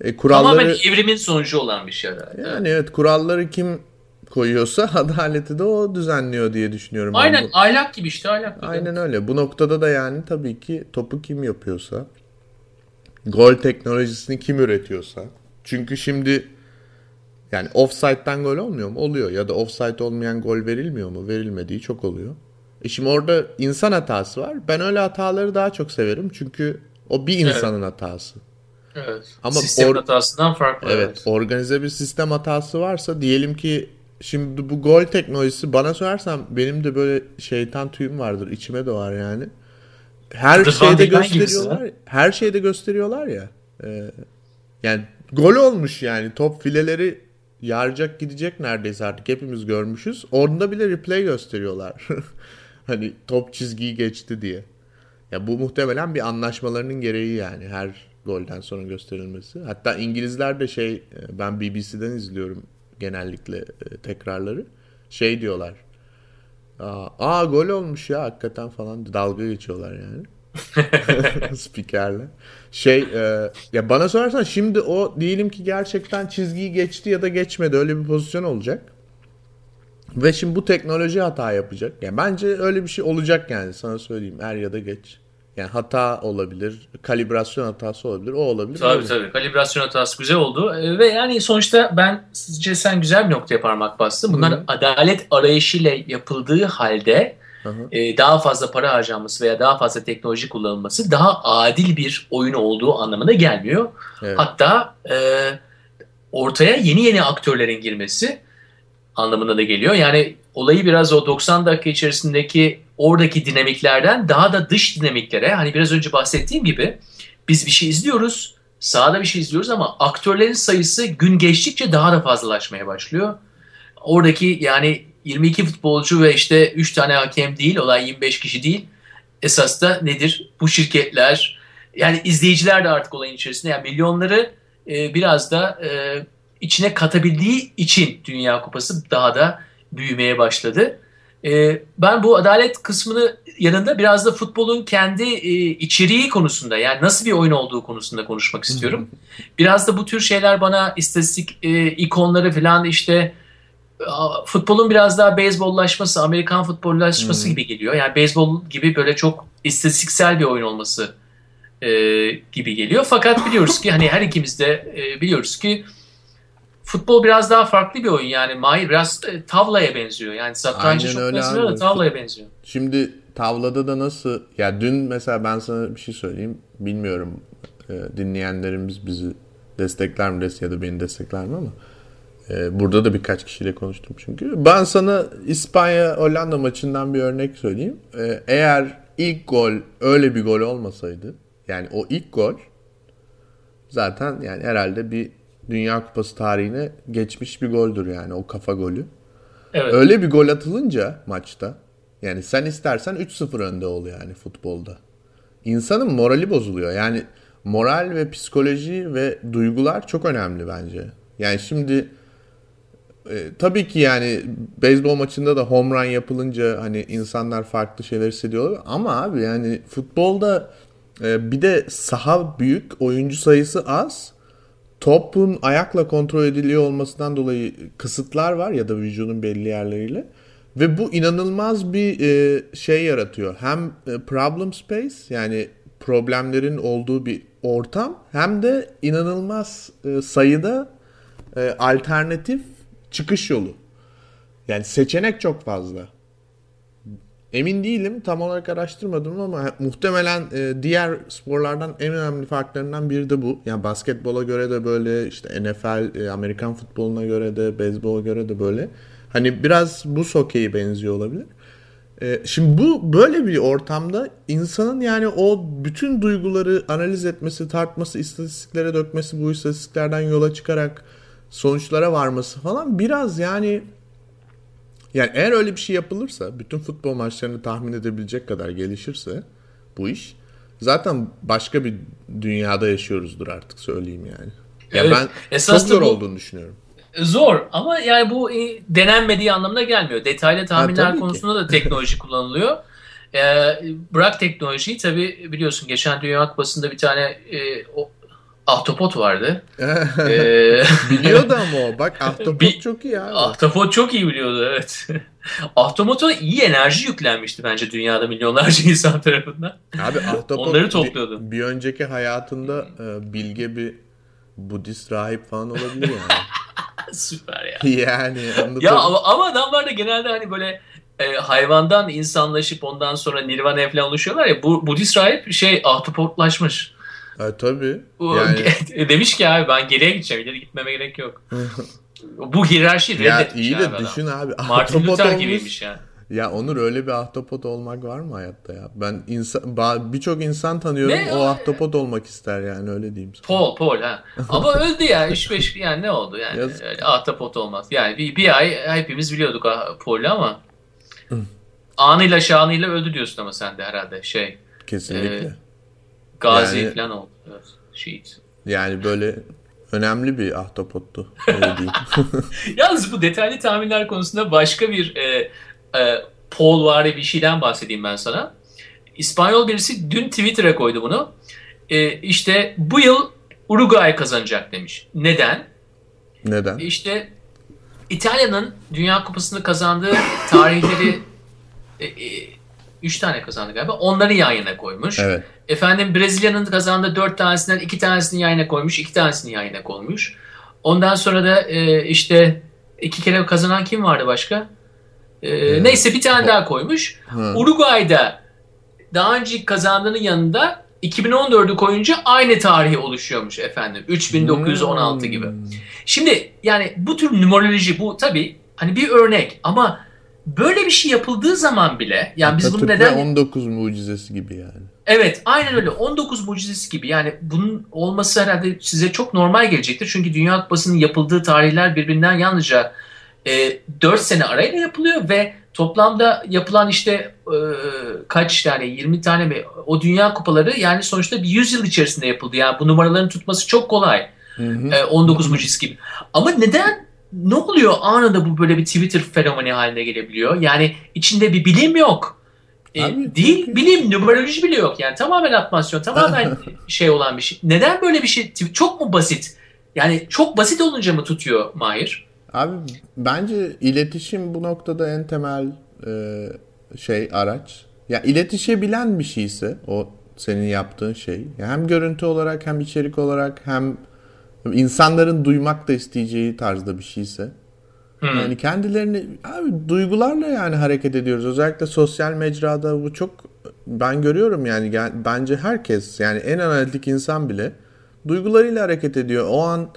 e, kuralları tamamen evrimin sonucu olan bir şey herhalde. Yani evet kuralları kim koyuyorsa adaleti de o düzenliyor diye düşünüyorum. Aynen bu. ahlak gibi işte ahlak gibi. Aynen öyle. Bu noktada da yani tabii ki topu kim yapıyorsa gol teknolojisini kim üretiyorsa çünkü şimdi yani offside'den gol olmuyor mu? Oluyor. Ya da offside olmayan gol verilmiyor mu? Verilmediği çok oluyor. E şimdi orada insan hatası var. Ben öyle hataları daha çok severim. Çünkü o bir insanın evet. hatası. Evet. Ama sistem or- hatasından farklı. Evet, evet. Organize bir sistem hatası varsa diyelim ki şimdi bu gol teknolojisi bana sorarsan benim de böyle şeytan tüyüm vardır. içime doğar yani. Her şeyde gösteriyorlar. Her şeyde gösteriyorlar ya. E, yani gol olmuş yani. Top fileleri yaracak gidecek neredeyse artık hepimiz görmüşüz. Orada bile replay gösteriyorlar. hani top çizgiyi geçti diye. Ya bu muhtemelen bir anlaşmalarının gereği yani her golden sonra gösterilmesi. Hatta İngilizler de şey e, ben BBC'den izliyorum genellikle e, tekrarları. Şey diyorlar. Aa, gol olmuş ya hakikaten falan dalga geçiyorlar yani. Spikerle. Şey e, ya bana sorarsan şimdi o diyelim ki gerçekten çizgiyi geçti ya da geçmedi öyle bir pozisyon olacak. Ve şimdi bu teknoloji hata yapacak. Yani bence öyle bir şey olacak yani sana söyleyeyim er ya da geç. Yani hata olabilir, kalibrasyon hatası olabilir, o olabilir. Tabii olabilir. tabii. Kalibrasyon hatası güzel oldu. E, ve yani sonuçta ben sizce sen güzel bir noktaya parmak bastın. Bunlar Hı-hı. adalet arayışıyla yapıldığı halde e, daha fazla para harcanması veya daha fazla teknoloji kullanılması daha adil bir oyun olduğu anlamına gelmiyor. Evet. Hatta e, ortaya yeni yeni aktörlerin girmesi anlamına da geliyor. Yani olayı biraz o 90 dakika içerisindeki oradaki dinamiklerden daha da dış dinamiklere hani biraz önce bahsettiğim gibi biz bir şey izliyoruz, sahada bir şey izliyoruz ama aktörlerin sayısı gün geçtikçe daha da fazlalaşmaya başlıyor. Oradaki yani 22 futbolcu ve işte 3 tane hakem değil, olay 25 kişi değil. Esas da nedir? Bu şirketler, yani izleyiciler de artık olayın içerisinde. Yani milyonları e, biraz da e, içine katabildiği için Dünya Kupası daha da büyümeye başladı. E, ben bu adalet kısmını yanında biraz da futbolun kendi e, içeriği konusunda yani nasıl bir oyun olduğu konusunda konuşmak istiyorum. biraz da bu tür şeyler bana istatistik e, ikonları falan işte futbolun biraz daha beyzbollaşması, Amerikan futbollaşması gibi geliyor. Yani beyzbol gibi böyle çok istatistiksel bir oyun olması e, gibi geliyor. Fakat biliyoruz ki hani her ikimiz de e, biliyoruz ki futbol biraz daha farklı bir oyun yani Mahir biraz e, tavlaya benziyor. Yani satrancı çok benziyor da tavlaya benziyor. Şimdi tavlada da nasıl ya dün mesela ben sana bir şey söyleyeyim bilmiyorum e, dinleyenlerimiz bizi destekler mi ya da beni destekler mi ama e, burada da birkaç kişiyle konuştum çünkü. Ben sana İspanya Hollanda maçından bir örnek söyleyeyim. E, eğer ilk gol öyle bir gol olmasaydı yani o ilk gol zaten yani herhalde bir Dünya Kupası tarihine geçmiş bir goldür yani o kafa golü. Evet. Öyle bir gol atılınca maçta yani sen istersen 3-0 önde ol yani futbolda. İnsanın morali bozuluyor. Yani moral ve psikoloji ve duygular çok önemli bence. Yani şimdi e, tabii ki yani beyzbol maçında da home run yapılınca hani insanlar farklı şeyler hissediyorlar ama abi yani futbolda e, bir de saha büyük, oyuncu sayısı az topun ayakla kontrol ediliyor olmasından dolayı kısıtlar var ya da vücudun belli yerleriyle. Ve bu inanılmaz bir e, şey yaratıyor. Hem e, problem space yani problemlerin olduğu bir ortam hem de inanılmaz e, sayıda alternatif çıkış yolu. Yani seçenek çok fazla. Emin değilim. Tam olarak araştırmadım ama muhtemelen e, diğer sporlardan en önemli farklarından biri de bu. Yani basketbola göre de böyle, işte NFL, e, Amerikan futboluna göre de, beyzbola göre de böyle. Hani biraz bu hokeyi benziyor olabilir. E, şimdi bu böyle bir ortamda insanın yani o bütün duyguları analiz etmesi, tartması, istatistiklere dökmesi, bu istatistiklerden yola çıkarak sonuçlara varması falan biraz yani yani eğer öyle bir şey yapılırsa, bütün futbol maçlarını tahmin edebilecek kadar gelişirse bu iş zaten başka bir dünyada yaşıyoruzdur artık söyleyeyim yani. Ya evet, ben esas çok zor bu, olduğunu düşünüyorum. Zor ama yani bu e, denenmediği anlamına gelmiyor. Detaylı tahminler ha, konusunda da teknoloji kullanılıyor. Ee, bırak teknolojiyi tabi biliyorsun geçen Dünya Kupası'nda bir tane e, o, Ahtapot vardı. ee, biliyordu ama o. Bak Ahtapot çok iyi abi. Ahtapot çok iyi biliyordu evet. Ahtapot'a iyi enerji yüklenmişti bence dünyada milyonlarca insan tarafından. Abi Ahtapot Onları topluyordu. Bir, bir önceki hayatında e, bilge bir Budist rahip falan olabilir yani. Süper ya. Yani Ya ama, ama adamlar da genelde hani böyle e, hayvandan insanlaşıp ondan sonra nirvana falan oluşuyorlar ya. Bu Budist rahip şey ahtapotlaşmış. Ha, tabii. Yani... Demiş ki abi ben geriye gideceğim. İleri gitmeme gerek yok. Bu hierarşi reddetmiş ya iyi de abi düşün abi. Martin Luther gibiymiş yani. Ya Onur öyle bir ahtapot olmak var mı hayatta ya? Ben insan birçok insan tanıyorum ne? o ahtapot olmak ister yani öyle diyeyim sana. Paul Paul ha. Ama öldü ya 3-5 yani ne oldu yani? Yazık. ahtapot olmaz. Yani bir, bir ay hepimiz biliyorduk Paul'u ama anıyla şanıyla öldü diyorsun ama sen de herhalde şey. Kesinlikle. E, Gazi yani, falan oldu. Evet, şehit. Yani böyle önemli bir ahtapottu. Öyle Yalnız bu detaylı tahminler konusunda başka bir e, e, Paul var bir şeyden bahsedeyim ben sana. İspanyol birisi dün Twitter'a koydu bunu. E, işte bu yıl Uruguay kazanacak demiş. Neden? Neden? İşte İtalya'nın Dünya Kupası'nı kazandığı tarihleri e, e, üç tane kazandı galiba. Onları yan yana koymuş. Evet. Efendim Brezilya'nın kazandığı dört tanesinden iki tanesini yan yana koymuş. iki tanesini yan yana koymuş. Ondan sonra da e, işte iki kere kazanan kim vardı başka? Ee, neyse bir tane daha koymuş. Hı. Uruguay'da daha önce kazandığının yanında 2014'ü koyunca aynı tarihi oluşuyormuş efendim. 3916 hmm. gibi. Şimdi yani bu tür numeroloji bu tabi hani bir örnek ama böyle bir şey yapıldığı zaman bile yani biz bunu neden 19 mucizesi gibi yani. Evet aynen öyle 19 mucizesi gibi yani bunun olması herhalde size çok normal gelecektir. Çünkü Dünya Kupası'nın yapıldığı tarihler birbirinden yalnızca e, 4 sene arayla yapılıyor ve toplamda yapılan işte e, kaç tane 20 tane mi o dünya kupaları yani sonuçta bir 100 yıl içerisinde yapıldı. Yani bu numaraların tutması çok kolay. Hı hı. E, 19 muciz gibi. Ama neden ne oluyor anında bu böyle bir Twitter fenomeni haline gelebiliyor? Yani içinde bir bilim yok. E, Abi, değil çünkü... bilim numeroloji bile yok yani tamamen atmasyon tamamen şey olan bir şey. Neden böyle bir şey çok mu basit? Yani çok basit olunca mı tutuyor Mahir? Abi bence iletişim bu noktada en temel e, şey araç. Ya iletişebilen bir şeyse o senin yaptığın şey. Ya hem görüntü olarak hem içerik olarak hem insanların duymak da isteyeceği tarzda bir şeyse. Hmm. Yani kendilerini abi duygularla yani hareket ediyoruz. Özellikle sosyal mecrada bu çok ben görüyorum yani bence herkes yani en analitik insan bile duygularıyla hareket ediyor. O an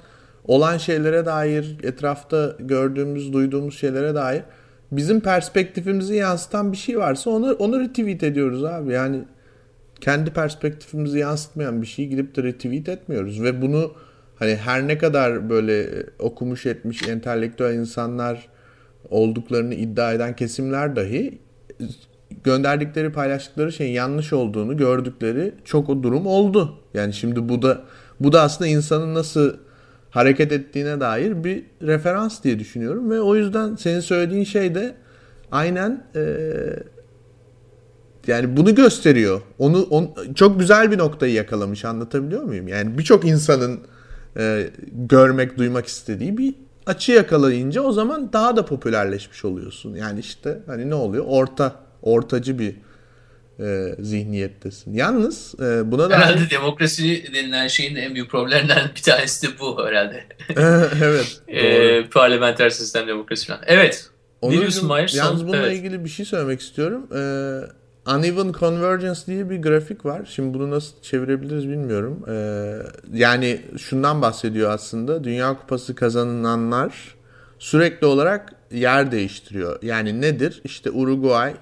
olan şeylere dair, etrafta gördüğümüz, duyduğumuz şeylere dair bizim perspektifimizi yansıtan bir şey varsa onu onu retweet ediyoruz abi. Yani kendi perspektifimizi yansıtmayan bir şeyi gidip de retweet etmiyoruz ve bunu hani her ne kadar böyle okumuş etmiş entelektüel insanlar olduklarını iddia eden kesimler dahi gönderdikleri paylaştıkları şeyin yanlış olduğunu gördükleri çok o durum oldu. Yani şimdi bu da bu da aslında insanın nasıl hareket ettiğine dair bir referans diye düşünüyorum ve o yüzden senin söylediğin şey de aynen e, yani bunu gösteriyor. Onu on, çok güzel bir noktayı yakalamış anlatabiliyor muyum? Yani birçok insanın e, görmek, duymak istediği bir açı yakalayınca o zaman daha da popülerleşmiş oluyorsun. Yani işte hani ne oluyor? Orta, ortacı bir e, zihniyettesin. Yalnız e, buna da... Herhalde demokrasi denilen şeyin en büyük problemlerinden bir tanesi de bu herhalde. evet. e, parlamenter sistem demokrasi falan. Evet. ne diyorsun Mahir? Yalnız bununla evet. ilgili bir şey söylemek istiyorum. Ee, Uneven Convergence diye bir grafik var. Şimdi bunu nasıl çevirebiliriz bilmiyorum. Ee, yani şundan bahsediyor aslında. Dünya Kupası kazananlar sürekli olarak yer değiştiriyor. Yani nedir? İşte Uruguay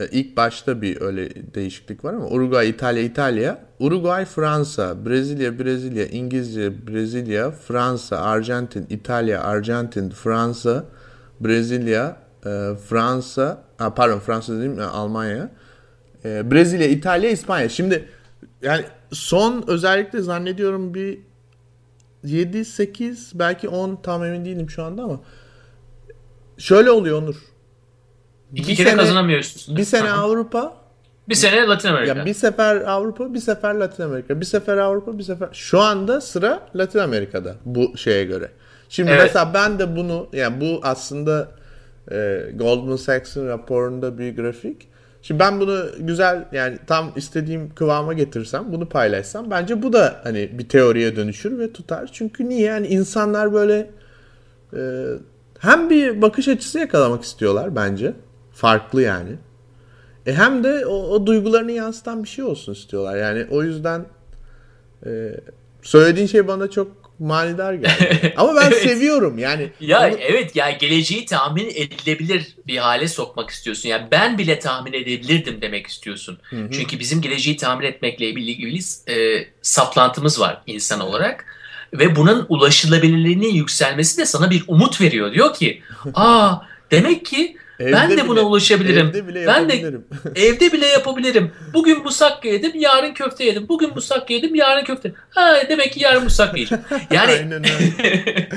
e, ilk başta bir öyle değişiklik var ama Uruguay, İtalya, İtalya, Uruguay, Fransa, Brezilya, Brezilya, İngilizce, Brezilya, Fransa, Arjantin, İtalya, Arjantin, Fransa, Brezilya, e, Fransa, ha, pardon Fransa dedim Almanya, e, Brezilya, İtalya, İspanya. Şimdi yani son özellikle zannediyorum bir 7, 8 belki 10 tam emin değilim şu anda ama şöyle oluyor Onur. İki bir kere sene, kazanamıyor üst üste. Bir sene Avrupa. Bir sene Latin Amerika. Ya bir sefer Avrupa, bir sefer Latin Amerika. Bir sefer Avrupa, bir sefer. Şu anda sıra Latin Amerika'da bu şeye göre. Şimdi evet. mesela ben de bunu yani bu aslında e, Goldman Sachs'ın raporunda bir grafik. Şimdi ben bunu güzel yani tam istediğim kıvama getirsem bunu paylaşsam bence bu da hani bir teoriye dönüşür ve tutar. Çünkü niye yani insanlar böyle e, hem bir bakış açısı yakalamak istiyorlar bence. Farklı yani. E hem de o, o duygularını yansıtan bir şey olsun istiyorlar. Yani o yüzden e, söylediğin şey bana çok manidar geldi. Ama ben evet. seviyorum yani. Ya onu... evet ya geleceği tahmin edilebilir bir hale sokmak istiyorsun. Yani ben bile tahmin edebilirdim demek istiyorsun. Hı-hı. Çünkü bizim geleceği tahmin etmekle ilgili e, saplantımız var insan olarak. Ve bunun ulaşılabilirliğinin yükselmesi de sana bir umut veriyor. Diyor ki aa demek ki Evde ben de bile, buna ulaşabilirim. Evde bile ben de evde bile yapabilirim. Bugün musakka yedim, yarın köfte yedim. Bugün musakka yedim, yarın köfte. Ha demek ki yarın musakka yiyeceğim. Yani Aynen öyle.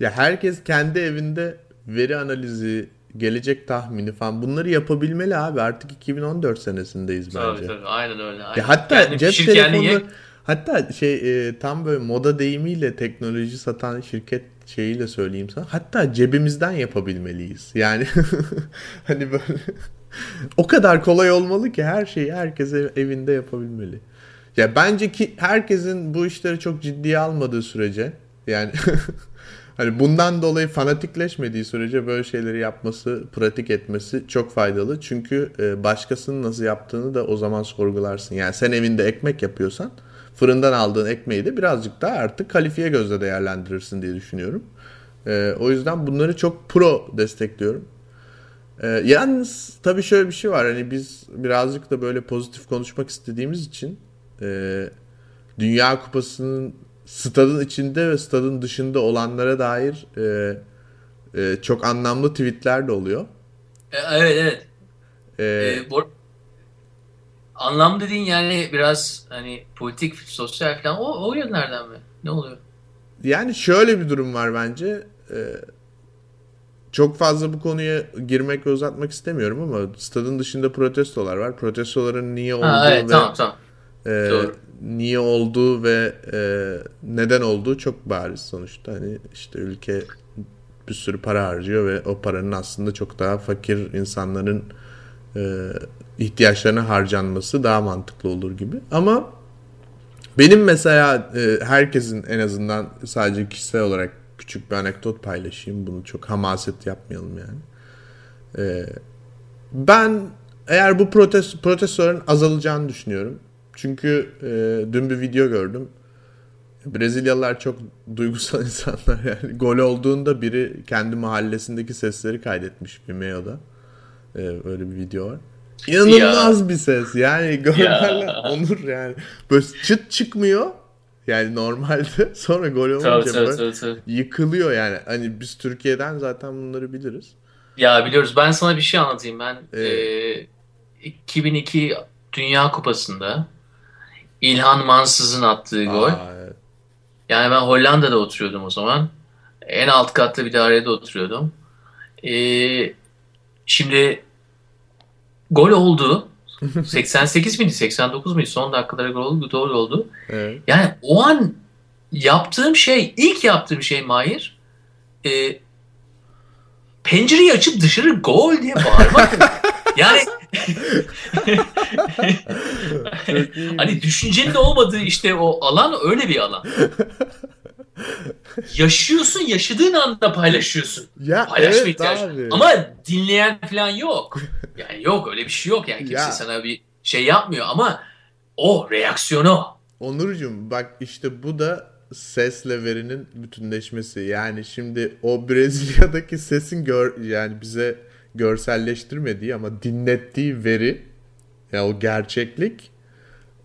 ya herkes kendi evinde veri analizi, gelecek tahmini falan bunları yapabilmeli abi. Artık 2014 senesindeyiz bence. Tabii tabii aynen öyle. Aynen. Ya hatta yani cep telefonları hatta şey e, tam böyle moda deyimiyle teknoloji satan şirket şeyiyle söyleyeyim sana. Hatta cebimizden yapabilmeliyiz. Yani hani böyle o kadar kolay olmalı ki her şeyi herkes evinde yapabilmeli. Ya bence ki herkesin bu işleri çok ciddiye almadığı sürece yani hani bundan dolayı fanatikleşmediği sürece böyle şeyleri yapması, pratik etmesi çok faydalı. Çünkü e, başkasının nasıl yaptığını da o zaman sorgularsın. Yani sen evinde ekmek yapıyorsan fırından aldığın ekmeği de birazcık daha artık kalifiye gözle değerlendirirsin diye düşünüyorum. E, o yüzden bunları çok pro destekliyorum. E, yalnız tabii şöyle bir şey var. Hani biz birazcık da böyle pozitif konuşmak istediğimiz için e, Dünya Kupası'nın stadın içinde ve stadın dışında olanlara dair e, e, çok anlamlı tweetler de oluyor. E, evet evet. Ee, bu, Anlam dediğin yani biraz hani politik, sosyal falan o, o yönlerden mi? Ne oluyor? Yani şöyle bir durum var bence. Ee, çok fazla bu konuya girmek ve uzatmak istemiyorum ama stadın dışında protestolar var. Protestoların niye olduğu ha, evet, ve tamam, tamam. E, niye olduğu ve e, neden olduğu çok bariz sonuçta. Hani işte ülke bir sürü para harcıyor ve o paranın aslında çok daha fakir insanların e, ihtiyaçlarına harcanması daha mantıklı olur gibi. Ama benim mesela e, herkesin en azından sadece kişisel olarak küçük bir anekdot paylaşayım. Bunu çok hamaset yapmayalım yani. E, ben eğer bu protest, protestoların azalacağını düşünüyorum. Çünkü e, dün bir video gördüm. Brezilyalılar çok duygusal insanlar yani. Gol olduğunda biri kendi mahallesindeki sesleri kaydetmiş Vimeo'da. Ee, öyle bir video var. İnanılmaz ya. bir ses. Yani görmelerle onur yani. Böyle çıt çıkmıyor. Yani normalde sonra gol olunca tabii, tabii, tabii. yıkılıyor yani. Hani biz Türkiye'den zaten bunları biliriz. Ya biliyoruz. Ben sana bir şey anlatayım. Ben evet. e, 2002 Dünya Kupası'nda İlhan Mansız'ın attığı Aa, gol. Evet. Yani ben Hollanda'da oturuyordum o zaman. En alt katta bir dairede oturuyordum. Ee, şimdi gol oldu. 88 miydi 89 muydu son dakikalara gol oldu doğru oldu. Evet. Yani o an yaptığım şey ilk yaptığım şey Mahir e, pencereyi açıp dışarı gol diye bağırmak. yani hani düşüncenin olmadığı işte o alan öyle bir alan. yaşıyorsun, yaşadığın anda paylaşıyorsun. Ya Paylaşma evet ihtiyacı. abi. Ama dinleyen falan yok. Yani yok öyle bir şey yok yani kimse Ya. sana bir şey yapmıyor ama o reaksiyonu. Onurcuğum bak işte bu da sesle verinin bütünleşmesi. Yani şimdi o Brezilya'daki sesin gör, yani bize görselleştirmediği ama dinlettiği veri ya o gerçeklik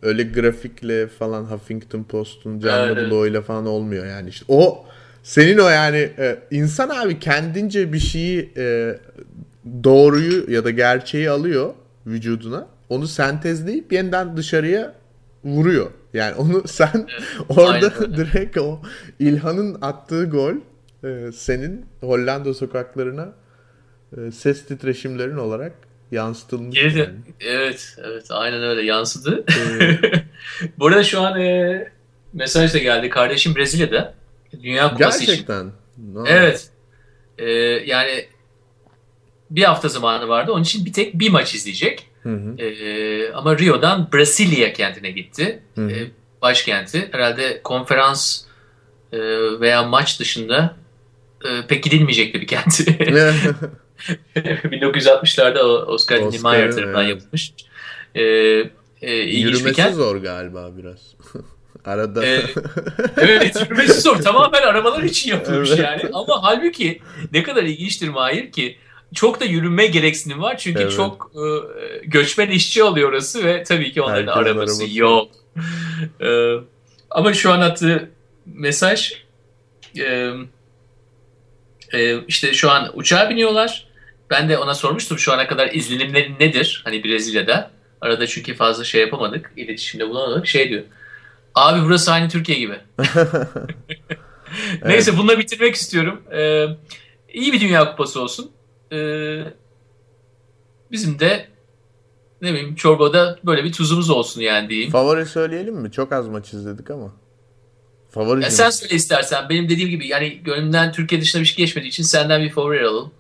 öyle grafikle falan Huffington Post'un canlı Evet. bloğuyla falan olmuyor yani işte o senin o yani e, insan abi kendince bir şeyi e, doğruyu ya da gerçeği alıyor vücuduna onu sentezleyip yeniden dışarıya vuruyor. Yani onu sen orada aynen direkt o İlhan'ın attığı gol e, senin Hollanda sokaklarına e, ses titreşimlerin olarak yansıtılmış. Geri yani. Evet, evet aynen öyle yansıdı. Ee, Bu arada şu an e, mesaj da geldi. Kardeşim Brezilya'da Dünya Kupası için. Gerçekten. Evet. E, yani bir hafta zamanı vardı. Onun için bir tek bir maç izleyecek. Hı hı. E, ama Rio'dan Brasilia kentine gitti. Hı hı. E, başkenti. Herhalde konferans e, veya maç dışında e, pek gidilmeyecek de bir kent. 1960'larda o Oscar Oscar'ın, Niemeyer tarafından evet. yapılmış. E, e, Yürümesi zor galiba biraz. Arada Ee, evet yürümesi zor. Tamamen arabalar için yapılmış Evet. yani. Ama halbuki ne kadar ilginçtir Mahir ki çok da yürünme gereksinim var. Çünkü Evet. çok e, göçmen işçi alıyor orası ve tabii ki onların Herkesin arabası, arabası. yok. E, ama şu an attığı mesaj e, e, işte şu an uçağa biniyorlar. Ben de ona sormuştum şu ana kadar izlenimlerin nedir? Hani Brezilya'da. Arada çünkü fazla şey yapamadık. iletişimde bulamadık. Şey diyor. Abi burası aynı Türkiye gibi. Neyse bununla bitirmek istiyorum. Ee, iyi bir Dünya Kupası olsun. Ee, bizim de ne bileyim çorbada böyle bir tuzumuz olsun yani diyeyim. favori söyleyelim mi? Çok az maç izledik ama. Favori Ya sen söyle istersen. Benim dediğim gibi yani gönlümden Türkiye dışında bir şey geçmediği için senden bir favori alalım.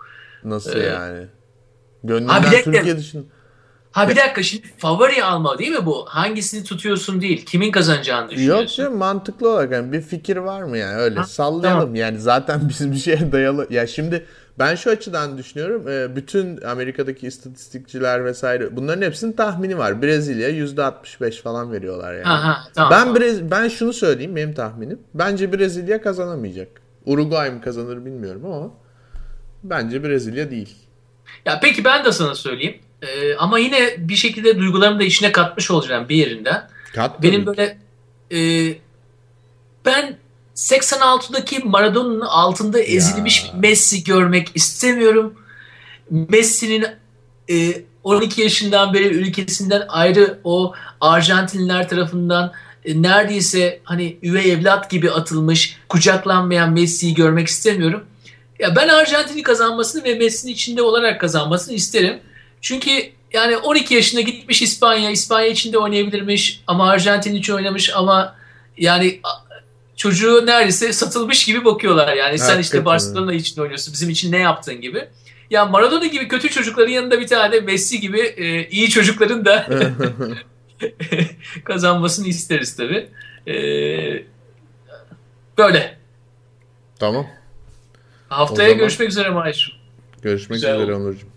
nasıl Ee, yani? Bir dakika. Türkiye dışında. Ha bir dakika şimdi favori alma değil mi bu? Hangisini tutuyorsun değil. Kimin kazanacağını Yok düşünüyorsun. canım mantıklı olarak yani bir fikir var mı yani öyle Ha, sallayalım yani zaten biz bir şeye dayalı ya şimdi ben şu açıdan düşünüyorum e, bütün Amerika'daki istatistikçiler vesaire bunların hepsinin tahmini var Brezilya %65 falan veriyorlar yani. Ha, ha, tamam, ben tamam. Brez ben şunu söyleyeyim benim tahminim bence Brezilya kazanamayacak Uruguay mı kazanır bilmiyorum ama bence Brezilya değil. Ya peki ben de sana söyleyeyim. Ee, ama yine bir şekilde duygularımı da içine katmış olacağım bir yerinden. Kat Benim böyle e, ben 86'daki Maradona'nın altında ezilmiş bir Messi görmek istemiyorum. Messi'nin e, 12 yaşından beri ülkesinden ayrı o Arjantinliler tarafından e, neredeyse hani üvey evlat gibi atılmış, kucaklanmayan Messi'yi görmek istemiyorum. Ya ben Arjantin'i kazanmasını ve Messi'nin içinde olarak kazanmasını isterim. Çünkü yani 12 yaşında gitmiş İspanya, İspanya içinde oynayabilirmiş ama Arjantin için oynamış ama yani çocuğu neredeyse satılmış gibi bakıyorlar. Yani sen işte. Barcelona için oynuyorsun, bizim için ne yaptın gibi. Ya Maradona gibi kötü çocukların yanında bir tane Messi gibi e, iyi çocukların da kazanmasını isteriz tabii. E, böyle. tamam Haftaya görüşmek üzere Mahir. görüşmek Güzel üzere. Onurcuğum.